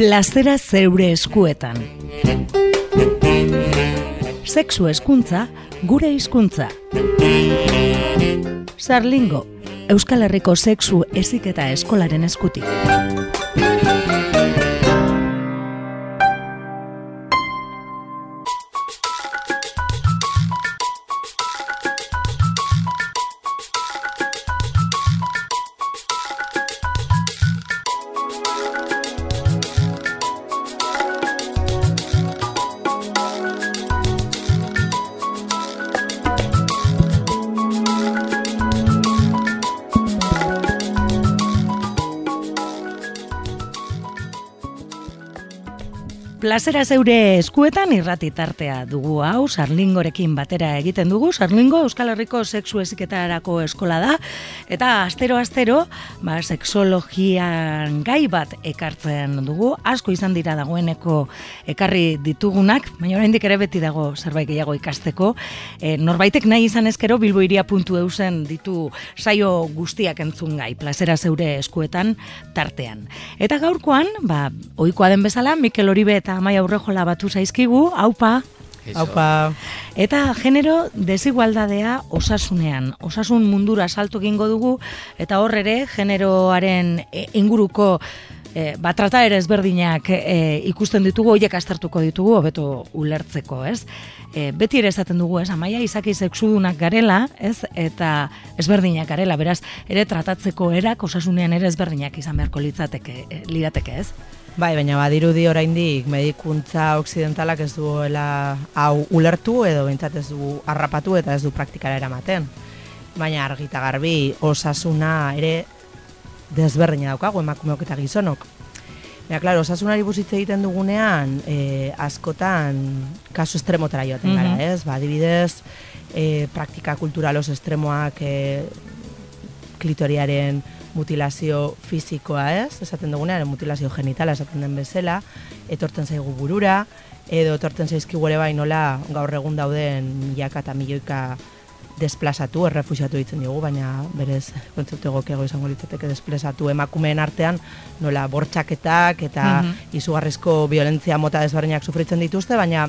Plazera zeure eskuetan. Sexu eskuntza, gure hizkuntza. Sarlingo, Euskal Herriko sexu eziketa eskolaren eskutik. Plazera zeure eskuetan irrati tartea dugu hau, Sarlingorekin batera egiten dugu. Sarlingo Euskal Herriko sexu eziketarako eskola da, eta astero-astero, ba, sexologian gai bat ekartzen dugu. Asko izan dira dagoeneko ekarri ditugunak, baina oraindik ere beti dago zerbait gehiago ikasteko. E, norbaitek nahi izan ezkero bilboiria.eusen ditu saio guztiak entzun gai, plazera zeure eskuetan tartean. Eta gaurkoan, ba, oikoa den bezala, Mikel Oribe eta Amaia Aurrejola batu zaizkigu, haupa. Haupa. Eta genero desigualdadea osasunean. Osasun mundura salto egingo dugu eta hor ere generoaren e, inguruko e, ba, trata ere ezberdinak e, ikusten ditugu, hoiek astartuko ditugu, hobeto ulertzeko, ez? E, beti ere esaten dugu, ez? Amaia izaki sexudunak garela, ez? Eta ezberdinak garela, beraz, ere tratatzeko erak osasunean ere ezberdinak izan beharko litzateke, e, lirateke, ez? Bai, baina badirudi oraindik medikuntza oksidentalak ez duela hau ulertu edo behintzat ez du harrapatu eta ez du praktikara eramaten. Baina argita garbi osasuna ere desberdina daukagu emakumeok eta gizonok. Ja, claro, osasunari buzitze egiten dugunean, e, askotan kasu estremotara joaten gara, mm ez? Ba, adibidez, e, praktika kulturalos estremoak e, klitoriaren mutilazio fisikoa, ez? Esaten dugunean, mutilazio genitala esaten den bezala, etortzen zaigu burura, edo etortzen zaizkigu ere bai nola gaur egun dauden milaka eta milioika desplazatu, errefusiatu ditzen dugu, baina berez kontzeptu egokego izango litzateke desplazatu emakumeen artean, nola bortxaketak eta mm izugarrizko violentzia mota desberdinak sufritzen dituzte, baina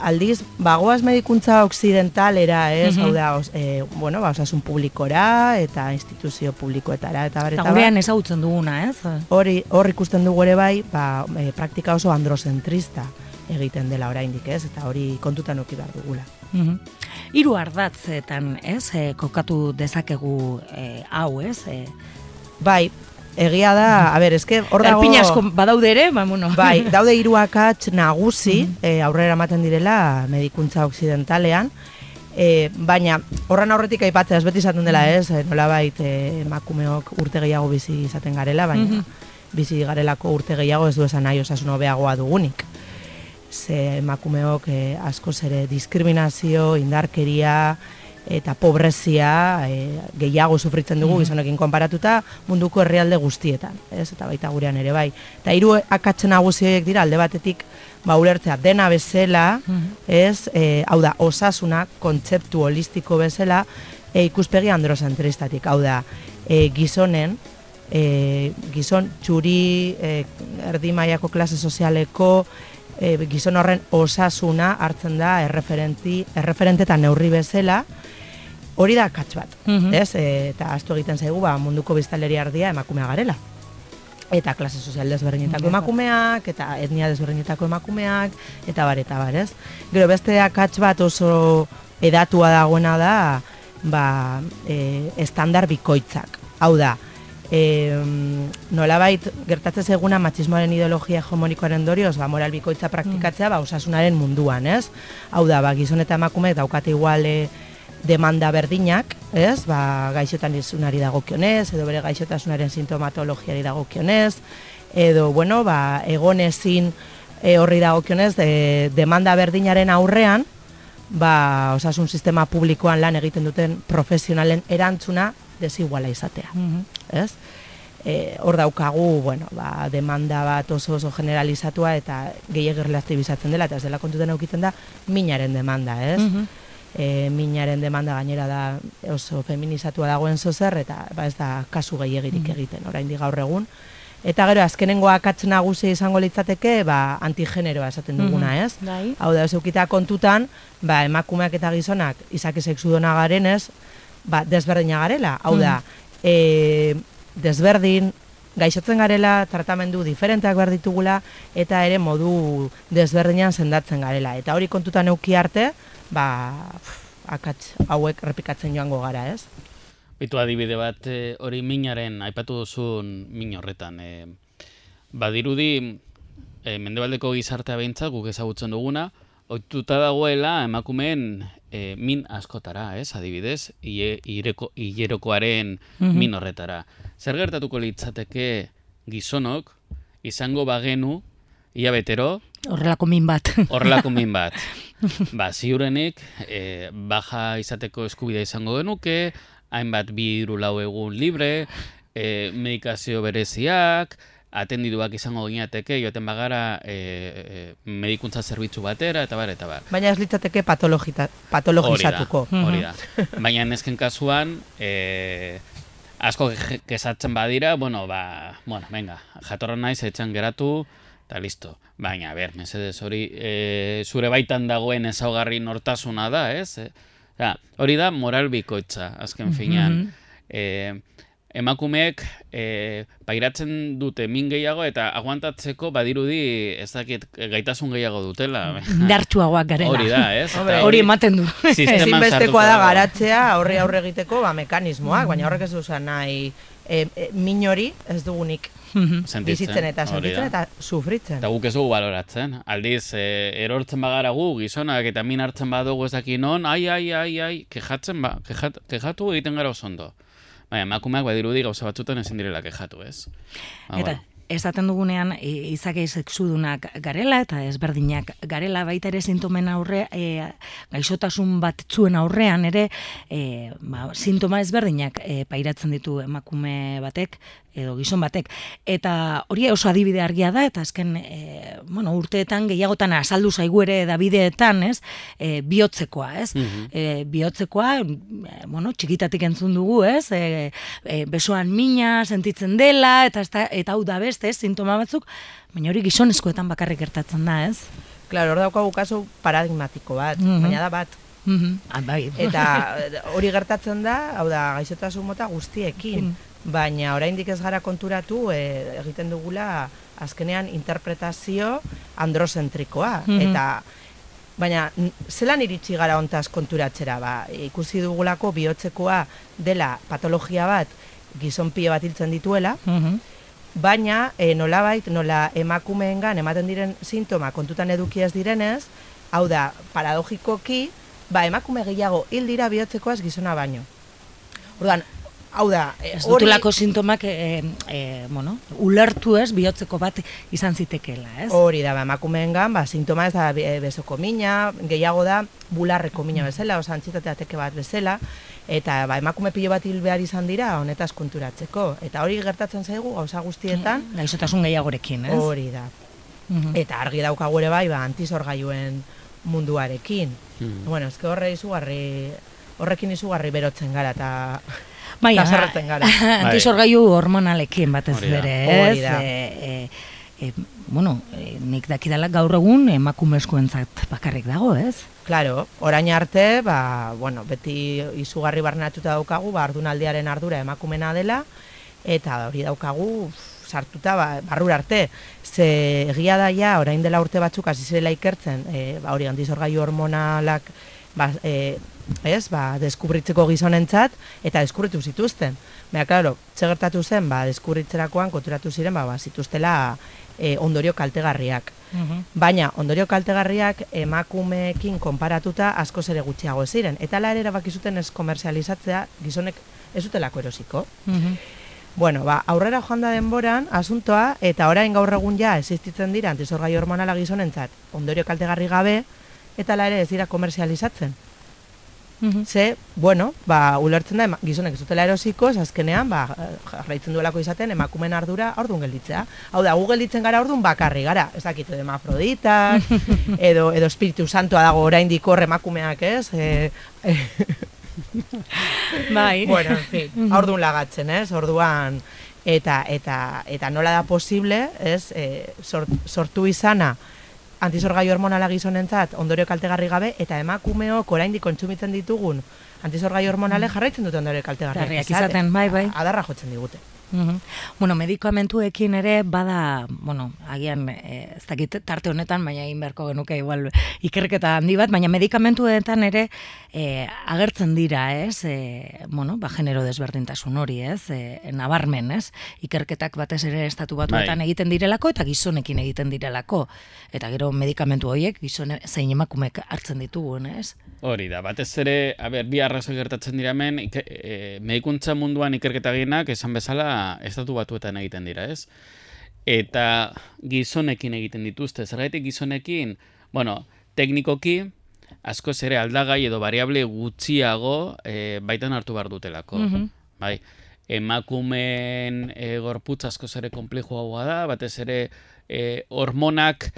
aldiz, bagoaz medikuntza occidentalera, ez, mm -hmm. hau da, os, e, bueno, ba, osasun publikora eta instituzio publikoetara, eta bar, eta gurean ezagutzen duguna, ez? Hori, hor ikusten dugu ere bai, ba, e, praktika oso androzentrista egiten dela oraindik, ez? Eta hori kontutan oki behar dugula. Mm -hmm. Hiru ardatzetan, ez, e, kokatu dezakegu e, hau, ez? E, bai, Egia da, a ber, eske hor dago... asko badaude ere, ba, bueno. Bai, daude hiru akats nagusi, mm -hmm. aurrera ematen direla medikuntza oksidentalean, e, baina horren aurretik aipatzea ez beti izaten dela ez, e, nola bait e, emakumeok urte gehiago bizi izaten garela, baina mm bizi garelako urte gehiago ez du esan nahi osasun hobeagoa dugunik. Ze emakumeok e, askoz ere diskriminazio, indarkeria, eta pobrezia e, gehiago sufritzen dugu mm gizonekin konparatuta munduko herrialde guztietan, ez? Eta baita gurean ere bai. Eta hiru akatzen nagusiek dira alde batetik ba ulertzea dena bezala, ez? E, hau da, osasuna kontzeptu holistiko bezala e, ikuspegi androzentristatik, hau da, e, gizonen e, gizon txuri e, erdi mailako klase sozialeko e, gizon horren osasuna hartzen da erreferenti, erreferente eta neurri bezala, hori da katz bat, mm ez? E, eta astu egiten zaigu ba, munduko biztaleri ardia emakumea garela. Eta klase sozial desberdinetako emakumeak, eta etnia desberdinetako emakumeak, eta bar, eta bar, ez? Gero beste akats bat oso edatua dagoena da, ba, e, estandar bikoitzak. Hau da, e, nolabait gertatzen zeguna matxismoaren ideologia hegemonikoaren dorioz, ba, moral bikoitza praktikatzea, ba, osasunaren munduan, ez? Hau da, ba, gizon eta emakumeek daukate iguale, demanda berdinak, ez? Ba, gaixotan izunari dagokionez, edo bere gaixotasunaren sintomatologiari dagokionez, edo, bueno, ba, egonezin e, horri dagokionez, de, demanda berdinaren aurrean, ba, osasun sistema publikoan lan egiten duten profesionalen erantzuna desiguala izatea, mm ez? E, hor daukagu, bueno, ba, demanda bat oso oso generalizatua eta gehiagirle aktibizatzen dela, eta ez dela kontuten aukiten da, minaren demanda, ez? E, minaren demanda gainera da oso feminizatua dagoen zozer, eta ba ez da kasu gehiagirik mm. egiten, orain gaur egun. Eta gero, azkenengo akats nagusi izango litzateke, ba, antigeneroa esaten duguna, Mhm. ez? Bai. Hau da, zeukita kontutan, ba, emakumeak eta gizonak izaki sexudona garenez, ba, desberdina garela. Hau da, e, desberdin, gaixotzen garela, tratamendu diferenteak behar ditugula, eta ere modu desberdinan sendatzen garela. Eta hori kontutan euki arte, ba, akats hauek repikatzen joango gara, ez? Bitu adibide bat eh, hori minaren aipatu duzun min horretan. E, badirudi e, mendebaldeko gizartea behintzat guk ezagutzen duguna, ohituta dagoela emakumeen e, min askotara, ez? Adibidez, hilerokoaren Mhm. min horretara. Zer gertatuko litzateke gizonok izango bagenu ia betero Horrelako min bat. horrelako min bat. Ba, ziurenik, e, baja izateko eskubidea izango genuke, hainbat bi hiru lau egun libre, e, medikazio bereziak, atendiduak izango ginateke, joaten bagara e, e, medikuntza zerbitzu batera, eta bar, eta bar. Baina ez litzateke patologizatuko. Hori da, hori da. Baina nesken kasuan, e, asko ke- kesatzen badira, bueno, ba, bueno, venga, jatorra naiz etxan geratu, eta listo. Baina, ber, mesedez, hori e, zure baitan dagoen ezaugarri nortasuna da, ez? E, ja, hori da moral bikoitza, azken finean. E, emakumeek e, pairatzen dute min gehiago eta aguantatzeko badirudi ez dakit gaitasun gehiago dutela. Indartsuagoak garela. Hori da, ez? Eta Hori ematen du. Ezinbestekoa da garatzea aurre aurre egiteko ba, mekanismoak, baina horrek ez du nahi e, e, min hori ez dugunik Sentitzen, bizitzen eta sentitzen eta sufritzen. Eta guk ez dugu baloratzen. Aldiz, e, erortzen bagara gu, gizonak eta min hartzen badugu ez daki non, ai, ai, ai, ai, kejatzen ba, kejat, kejatu egiten gara oso ondo. Baina, emakumeak badirudi gauza batzutan ezin direla kejatu, ez? Ba, Eta bueno. esaten dugunean i- izaki sexudunak garela eta ezberdinak garela baita ere sintomen aurre e, gaixotasun batzuen aurrean ere e, ba, sintoma ezberdinak e, pairatzen ditu emakume batek edo gizon batek eta hori oso adibide argia da eta azken e, bueno, urteetan gehiagotan azaldu zaigu ere dabideetan, ez? E, bihotzekoa, ez? Mhm. e, bihotzekoa, e, bueno, txikitatik entzun dugu, ez? E, e, besoan mina sentitzen dela, eta, ez da- eta hau da beste, ez? Sintoma batzuk, baina hori gizonezkoetan bakarrik gertatzen da, ez? Claro, hor daukagu kasu paradigmatiko bat, Mhm. baina da bat. Ah, bai. Eta hori gertatzen da, hau da, gaixotasun mota guztiekin. Mm. Baina oraindik ez gara konturatu e, egiten dugula azkenean interpretazio androzentrikoa. Mhm. Eta Baina, zelan iritsi gara hontaz konturatzera, ba, ikusi dugulako bihotzekoa dela patologia bat, gizon pilo bat hiltzen dituela, Mhm. baina e, nolabait, nola emakumeengan ematen diren sintoma kontutan eduki ez direnez, hau da, paradogikoki, ba, emakume gehiago hil dira bihotzekoaz gizona baino. Orduan, hau da, e, Ez hori- dutulako sintomak, e, e, bueno, ulertu ez, bihotzeko bat izan zitekeela, ez? Hori da, ba, emakumeengan, ba, sintoma ez da be- bezoko mina, gehiago da bularreko mina bezala, osa antxitate ateke bat bezala, eta ba, emakume pilo bat hil behar izan dira honetaz konturatzeko. Eta hori gertatzen zaigu, gauza guztietan, Gaixotasun gehiagorekin, ez? hori da. Mhm. Eta argi daukagu ere bai, ba, antizorgailuen munduarekin. Mhm. Bueno, ezke horre izugarri, horrekin izugarri berotzen gara, eta Bai, eta zerretzen gara. Antisorgailu hormonalekin batez bere, ez? Hori da. E, e, e, bueno, e, nik dakidala gaur egun emakumezkoentzat bakarrik dago, ez? Claro, orain arte, ba, bueno, beti izugarri barnatuta daukagu, ba, ardunaldiaren ardura emakumena dela, eta hori daukagu sartuta ba, barrura arte. Ze egia da ja, orain dela urte batzuk hasi zirela ikertzen, e, ba, hori handizorgailu hormonalak ba, e, ez, ba, deskubritzeko gizonentzat, eta deskubritu zituzten. Baina, claro, ze gertatu zen, ba, deskubritzerakoan konturatu ziren, ba, ba, zituztela e, ondorio kaltegarriak. Baina, ondorio kaltegarriak emakumeekin konparatuta askoz ere gutxiago ziren. Eta ala ere erabaki zuten ez komerzializatzea gizonek ez zutelako erosiko. Mhm. Bueno, ba, aurrera joan da denboran, asuntoa, eta orain gaur egun ja existitzen dira antizorgai hormonala gizonentzat ondorio kaltegarri gabe, eta ala ere ez dira komerzializatzen. Mhm. Ze, bueno, ba, ulertzen da, gizonek ez dutela erosiko, ez azkenean, ba, jarraitzen duelako izaten emakumen ardura ordun gelditzea. Hau da, gu gelditzen gara ordun bakarri gara, ez dakit, edo hermafroditak, edo, edo espiritu santoa dago oraindik hor emakumeak, ez? E, Bai. bueno, en fin, ordun lagatzen, ez? Orduan, eta eta eta nola da posible, ez, e, sort, sortu izana antizorgailu hormonala gizonentzat ondorio kaltegarri gabe eta emakumeok oraindik kontsumitzen ditugun antizorgailu hormonale jarraitzen dute ondorio kaltegarri. Garriak izaten, bai, bai. Adarra jotzen digute. Mhm. Bueno, medikamentuekin ere bada, bueno, agian eh, ez dakit tarte honetan, baina egin beharko genuke igual ikerketa handi bat, baina medikamentuetan ere eh, agertzen dira, ez? Eh, bueno, ba genero desberdintasun hori, ez? Eh, nabarmen, ez? Ikerketak batez ere estatu batuetan Bai. egiten direlako eta gizonekin egiten direlako. Eta gero medikamentu horiek gizone zein emakumek hartzen ditugun, ez? Hori da, batez ere, a ber, bi arrazoi gertatzen dira hemen, e, medikuntza munduan ikerketa gehienak esan bezala estatu batuetan egiten dira, ez? Eta gizonekin egiten dituzte, zergaitik gizonekin, bueno, teknikoki, askoz ere aldagai edo variable gutxiago e, baitan hartu behar dutelako. Mhm. Bai, emakumeen e, gorputz askoz ere konplejoagoa da, batez ere e, hormonak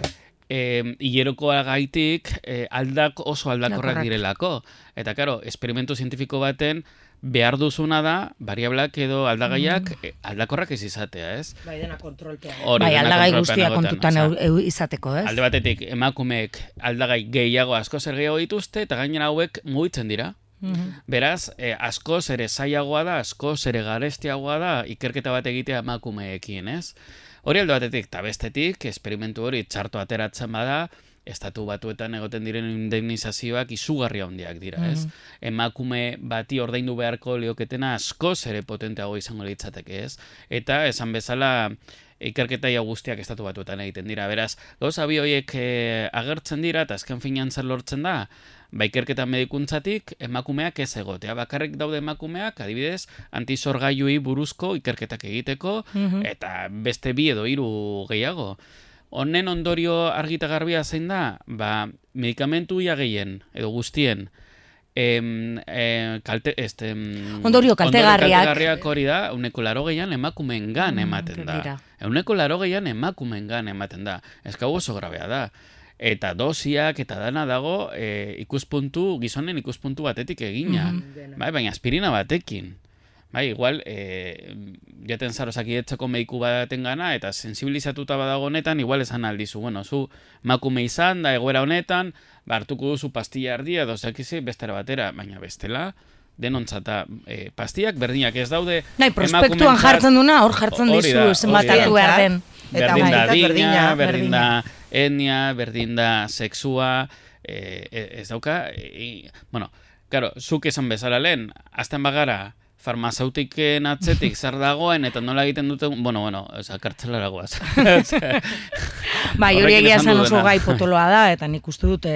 e, hilerokoa gaitik e, aldak oso aldakorrak Aldakorrak. direlako. Eta, karo, esperimentu zientifiko baten behar duzuna da, variablak edo aldagaiak e, aldakorrak ez izatea, ez? Bai, dena kontrolpean. Hori bai, aldagai guztia kontutan izateko, ez? Alde batetik, emakumeek aldagai gehiago asko zer gehiago dituzte, eta gainera hauek mugitzen dira. Mhm. Beraz, eh, askoz ere zailagoa da, askoz ere garestiagoa da ikerketa bat egitea emakumeekin, ez? Hori alde batetik, eta bestetik, esperimentu hori txarto ateratzen bada, estatu batuetan egoten diren indemnizazioak izugarri handiak dira, ez? Emakume bati ordaindu beharko lioketena askoz ere potenteago izango litzateke, ez? Eta esan bezala ikerketa ia guztiak estatu batuetan egiten dira. Beraz, gauza bi horiek eh, agertzen dira eta azken finean zer lortzen da, ba ikerketa medikuntzatik emakumeak ez egotea. Bakarrik daude emakumeak, adibidez, antizorgailuei buruzko ikerketak egiteko Mhm. eta beste bi edo hiru gehiago. Honen ondorio argita garbia zein da, ba, medikamentu ia gehien, edo guztien, em, em, kalte, este, em, Ondorio kaltegarriak. kaltegarriak hori da, uneko laro gehian emakumeen gan Mm, ematen da. dira. Euneko laro gehian emakumeen gan ematen da. Ez gau oso grabea da. Eta dosiak eta dana dago e, ikuspuntu, gizonen ikuspuntu batetik egina. Bai, baina aspirina batekin. Bai, igual, e, jaten zaro etzako mediku baten gana, eta sensibilizatuta badago honetan, igual esan aldizu, bueno, zu makume izan da egoera honetan, hartuko duzu pastilla erdia, edo zekizi, bestera batera, baina bestela, denontzata e, pastillak berdinak ez daude Nahi, prospektuan jartzen duna, hor jartzen da, dizu, zenbat hori da. hartu behar den. Eta berdin da guztiak adina, berdina, berdin da etnia, berdin da sexua, e, e, ez dauka, e, bueno, claro, zuk esan bezala lehen, azten bagara, farmazeutiken atzetik zer dagoen, eta nola egiten dute, bueno, bueno, oza, kartzelara goaz. Bai, hori egia esan oso gai potoloa da, eta nik uste dute,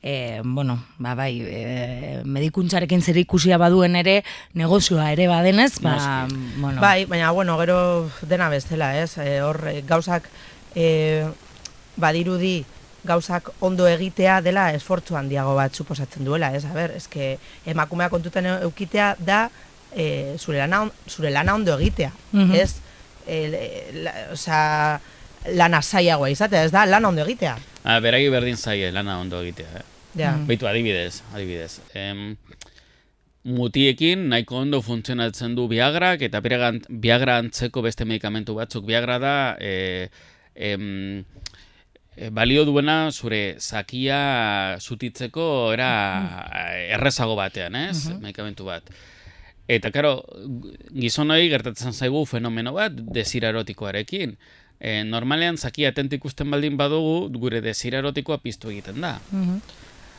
e, bueno, ba, bai, e, medikuntzarekin zer ikusia baduen ere, negozioa ere badenez, ba, bueno, Bai, baina, bueno, gero dena bezala, ez? E, hor, gauzak, e, badirudi, gauzak ondo egitea dela esfortzu handiago bat suposatzen duela, ez? A ber, eske emakumea kontutan eukitea da e, zure, lana, zure lana ondo egitea, Mhm. ez? E, la, osea, lana zailagoa izatea, ez da, lana ondo egitea. ah, beragi berdin zaie lana ondo egitea, eh? Ja. Mm. Beitu, adibidez, adibidez. Em, mutiekin nahiko ondo funtzionatzen du Viagrak eta Viagra, Viagra antzeko beste medikamentu batzuk. Viagra da e, em, e, balio duena zure zakia zutitzeko era errezago batean, ez? Medikamentu bat. Eta, karo, gizonoi gertatzen zaigu fenomeno bat desira erotikoarekin. E, normalean zakia atent ikusten baldin badugu, gure desira erotikoa piztu egiten da. Mhm.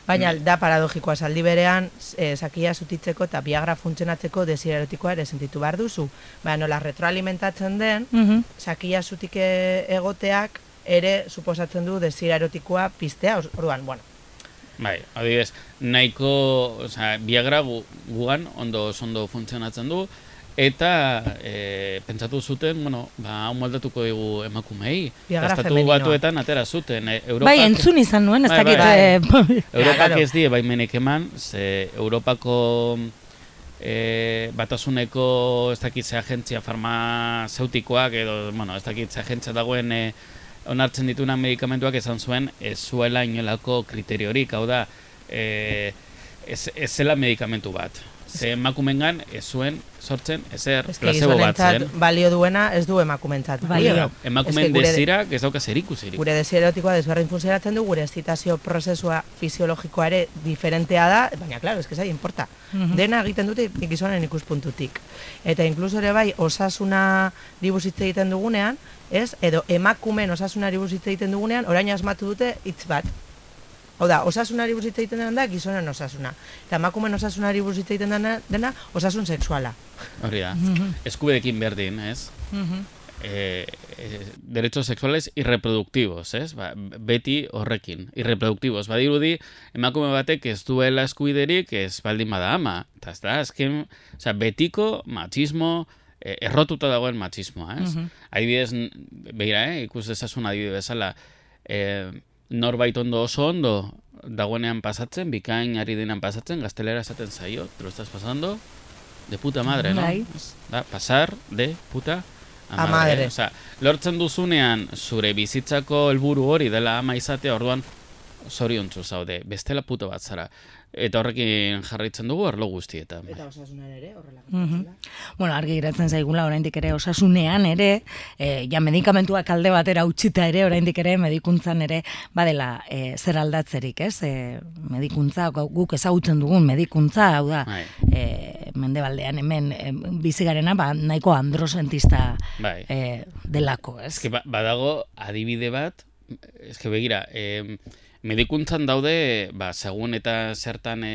Baina da paradogikoa saldi berean, e, zakia zutitzeko eta biagra funtzionatzeko desira erotikoa ere sentitu behar duzu. Baina nola retroalimentatzen den, Mhm. zakia zutik e- egoteak ere suposatzen du desira erotikoa piztea, orduan, bueno. Bai, adibidez, nahiko, osea, Viagra gu, gugan ondo ondo funtzionatzen du eta e, pentsatu zuten, bueno, ba hau moldatuko digu emakumei. Viagra Estatu femeninoa. batuetan atera zuten. E, Europak, Bai, entzun izan nuen, ez Bai, dakit... bai. eh, Europak Ja, claro. ez die baimenek eman, ze Europako e, batasuneko ez dakit ze agentzia farmazeutikoak edo, bueno, ez dakit ze agentzia dagoen e, onartzen dituna medikamentuak esan zuen ez zuela inolako kriteriorik, hau da, e, ez, ez zela medikamentu bat. Ze emakumengan ez zuen sortzen ezer Ez placebo bat zen. balio duena ez du emakumentzat. Balio. balio. Emakumen Ez que gure- desirak ez dauka zer ikusirik. Gure desierotikoa desberdin funtzionatzen du, gure zitazio prozesua fisiologikoa ere diferentea da, baina, klaro, ez que zai, importa. Dena egiten dute gizonen ikuspuntutik. Eta inkluso ere bai, osasuna ribuz hitz egiten dugunean, ez, edo emakumen osasuna ribuz hitz egiten dugunean, orain asmatu dute hitz bat. Hau da, osasunari buruz hitz egiten dena da gizonen osasuna. Eta emakumen osasunari buruz hitz egiten dena, dena osasun sexuala. Hori da. Eskubedekin berdin, ez? eh, eh, derechos sexuales irreproductivos, ez? Ba, beti horrekin, irreproductivos. Badirudi, emakume batek ez duela eskubiderik ez baldin bada ama. Eta ez da, azken, oza, betiko machismo, eh, errotuta dagoen machismoa, ez? Adibidez, n- begira, eh? ikus dezasun adibide bezala, eh, norbait ondo oso ondo dagoenean pasatzen, bikain ari denan pasatzen, gaztelera esaten zaio, te lo estás pasando de puta madre, no? Bai. Da, pasar de puta a A madre. madre. Osea, lortzen duzunean zure bizitzako helburu hori dela ama izatea, orduan zoriontsu zaude, bestela puto bat zara. Eta horrekin jarraitzen dugu arlo guztietan. bai. osasunan ere horrela. Bueno, argi geratzen zaigula oraindik ere osasunean ere, e, ja medikamentuak alde batera utzita ere, oraindik ere medikuntzan ere badela e, zer aldatzerik, ez? E, medikuntza, gu- guk ezagutzen dugun medikuntza, hau da, Bai. e, mendebaldean hemen e, bizi garena, ba, nahiko androsentista Bai. e, delako, ez? Eske ba- badago adibide bat, eske begira, eh, medikuntzan daude, ba, segun eta zertan e,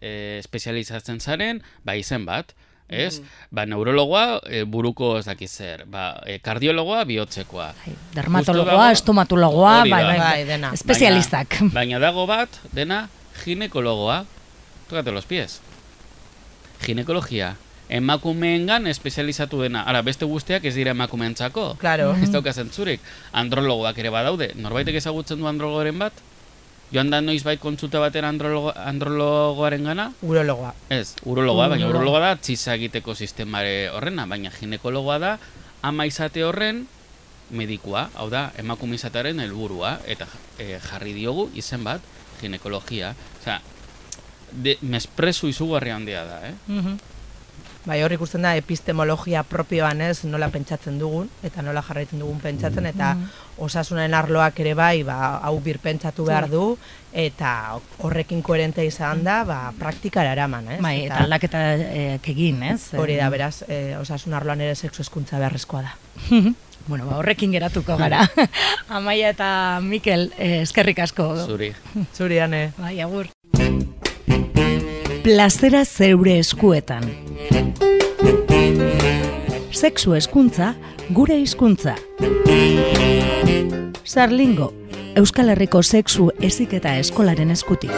e, espezializatzen zaren, ba, izen bat, ez? Ba, neurologoa e, buruko ez dakit zer, ba, e, kardiologoa bihotzekoa. Bai, dermatologoa, dago- estomatologoa, bai, bai, Bai, dena. espezialistak. Baina, baina dago bat, dena, ginekologoa. Tócate los pies. Ginekologia. Emakumeengan espezializatu dena. Ara, beste guztiak ez dira emakumeentzako. Claro. Ez dauka zentzurik. Andrologoak ere badaude. Norbaitek ezagutzen du andrologoren bat? Joan da noiz bai kontsulta batera andrologo, andrologoaren gana? Urologoa. Ez, urologoa, baina Urologoa. da txiza egiteko sistemare horrena, baina ginekologoa da ama izate horren medikua, hau da, emakume izatearen helburua eta e, jarri diogu izen bat ginekologia. Osea, de, mesprezu izugarri handia da, eh? Mhm. Bai, hor ikusten da epistemologia propioan ez nola pentsatzen dugun, eta nola jarraitzen dugun pentsatzen, eta osasunen arloak ere bai, ba, hau birpentsatu behar du, eta horrekin koherente izan da, ba, praktikara eraman, ez? Bai, eta aldaketa eh, egin, ez? Hori da, beraz, e, osasun arloan ere sexu eskuntza beharrezkoa da. Bueno, ba, horrekin geratuko gara. Amaia eta Mikel, eh, eskerrik asko. Zuri. Zurian, eh? Bai, agur. Plazera zeure eskuetan. Sexu eskuntza, gure hizkuntza. Sarlingo, Euskal Herriko sexu eziketa eskolaren eskutik.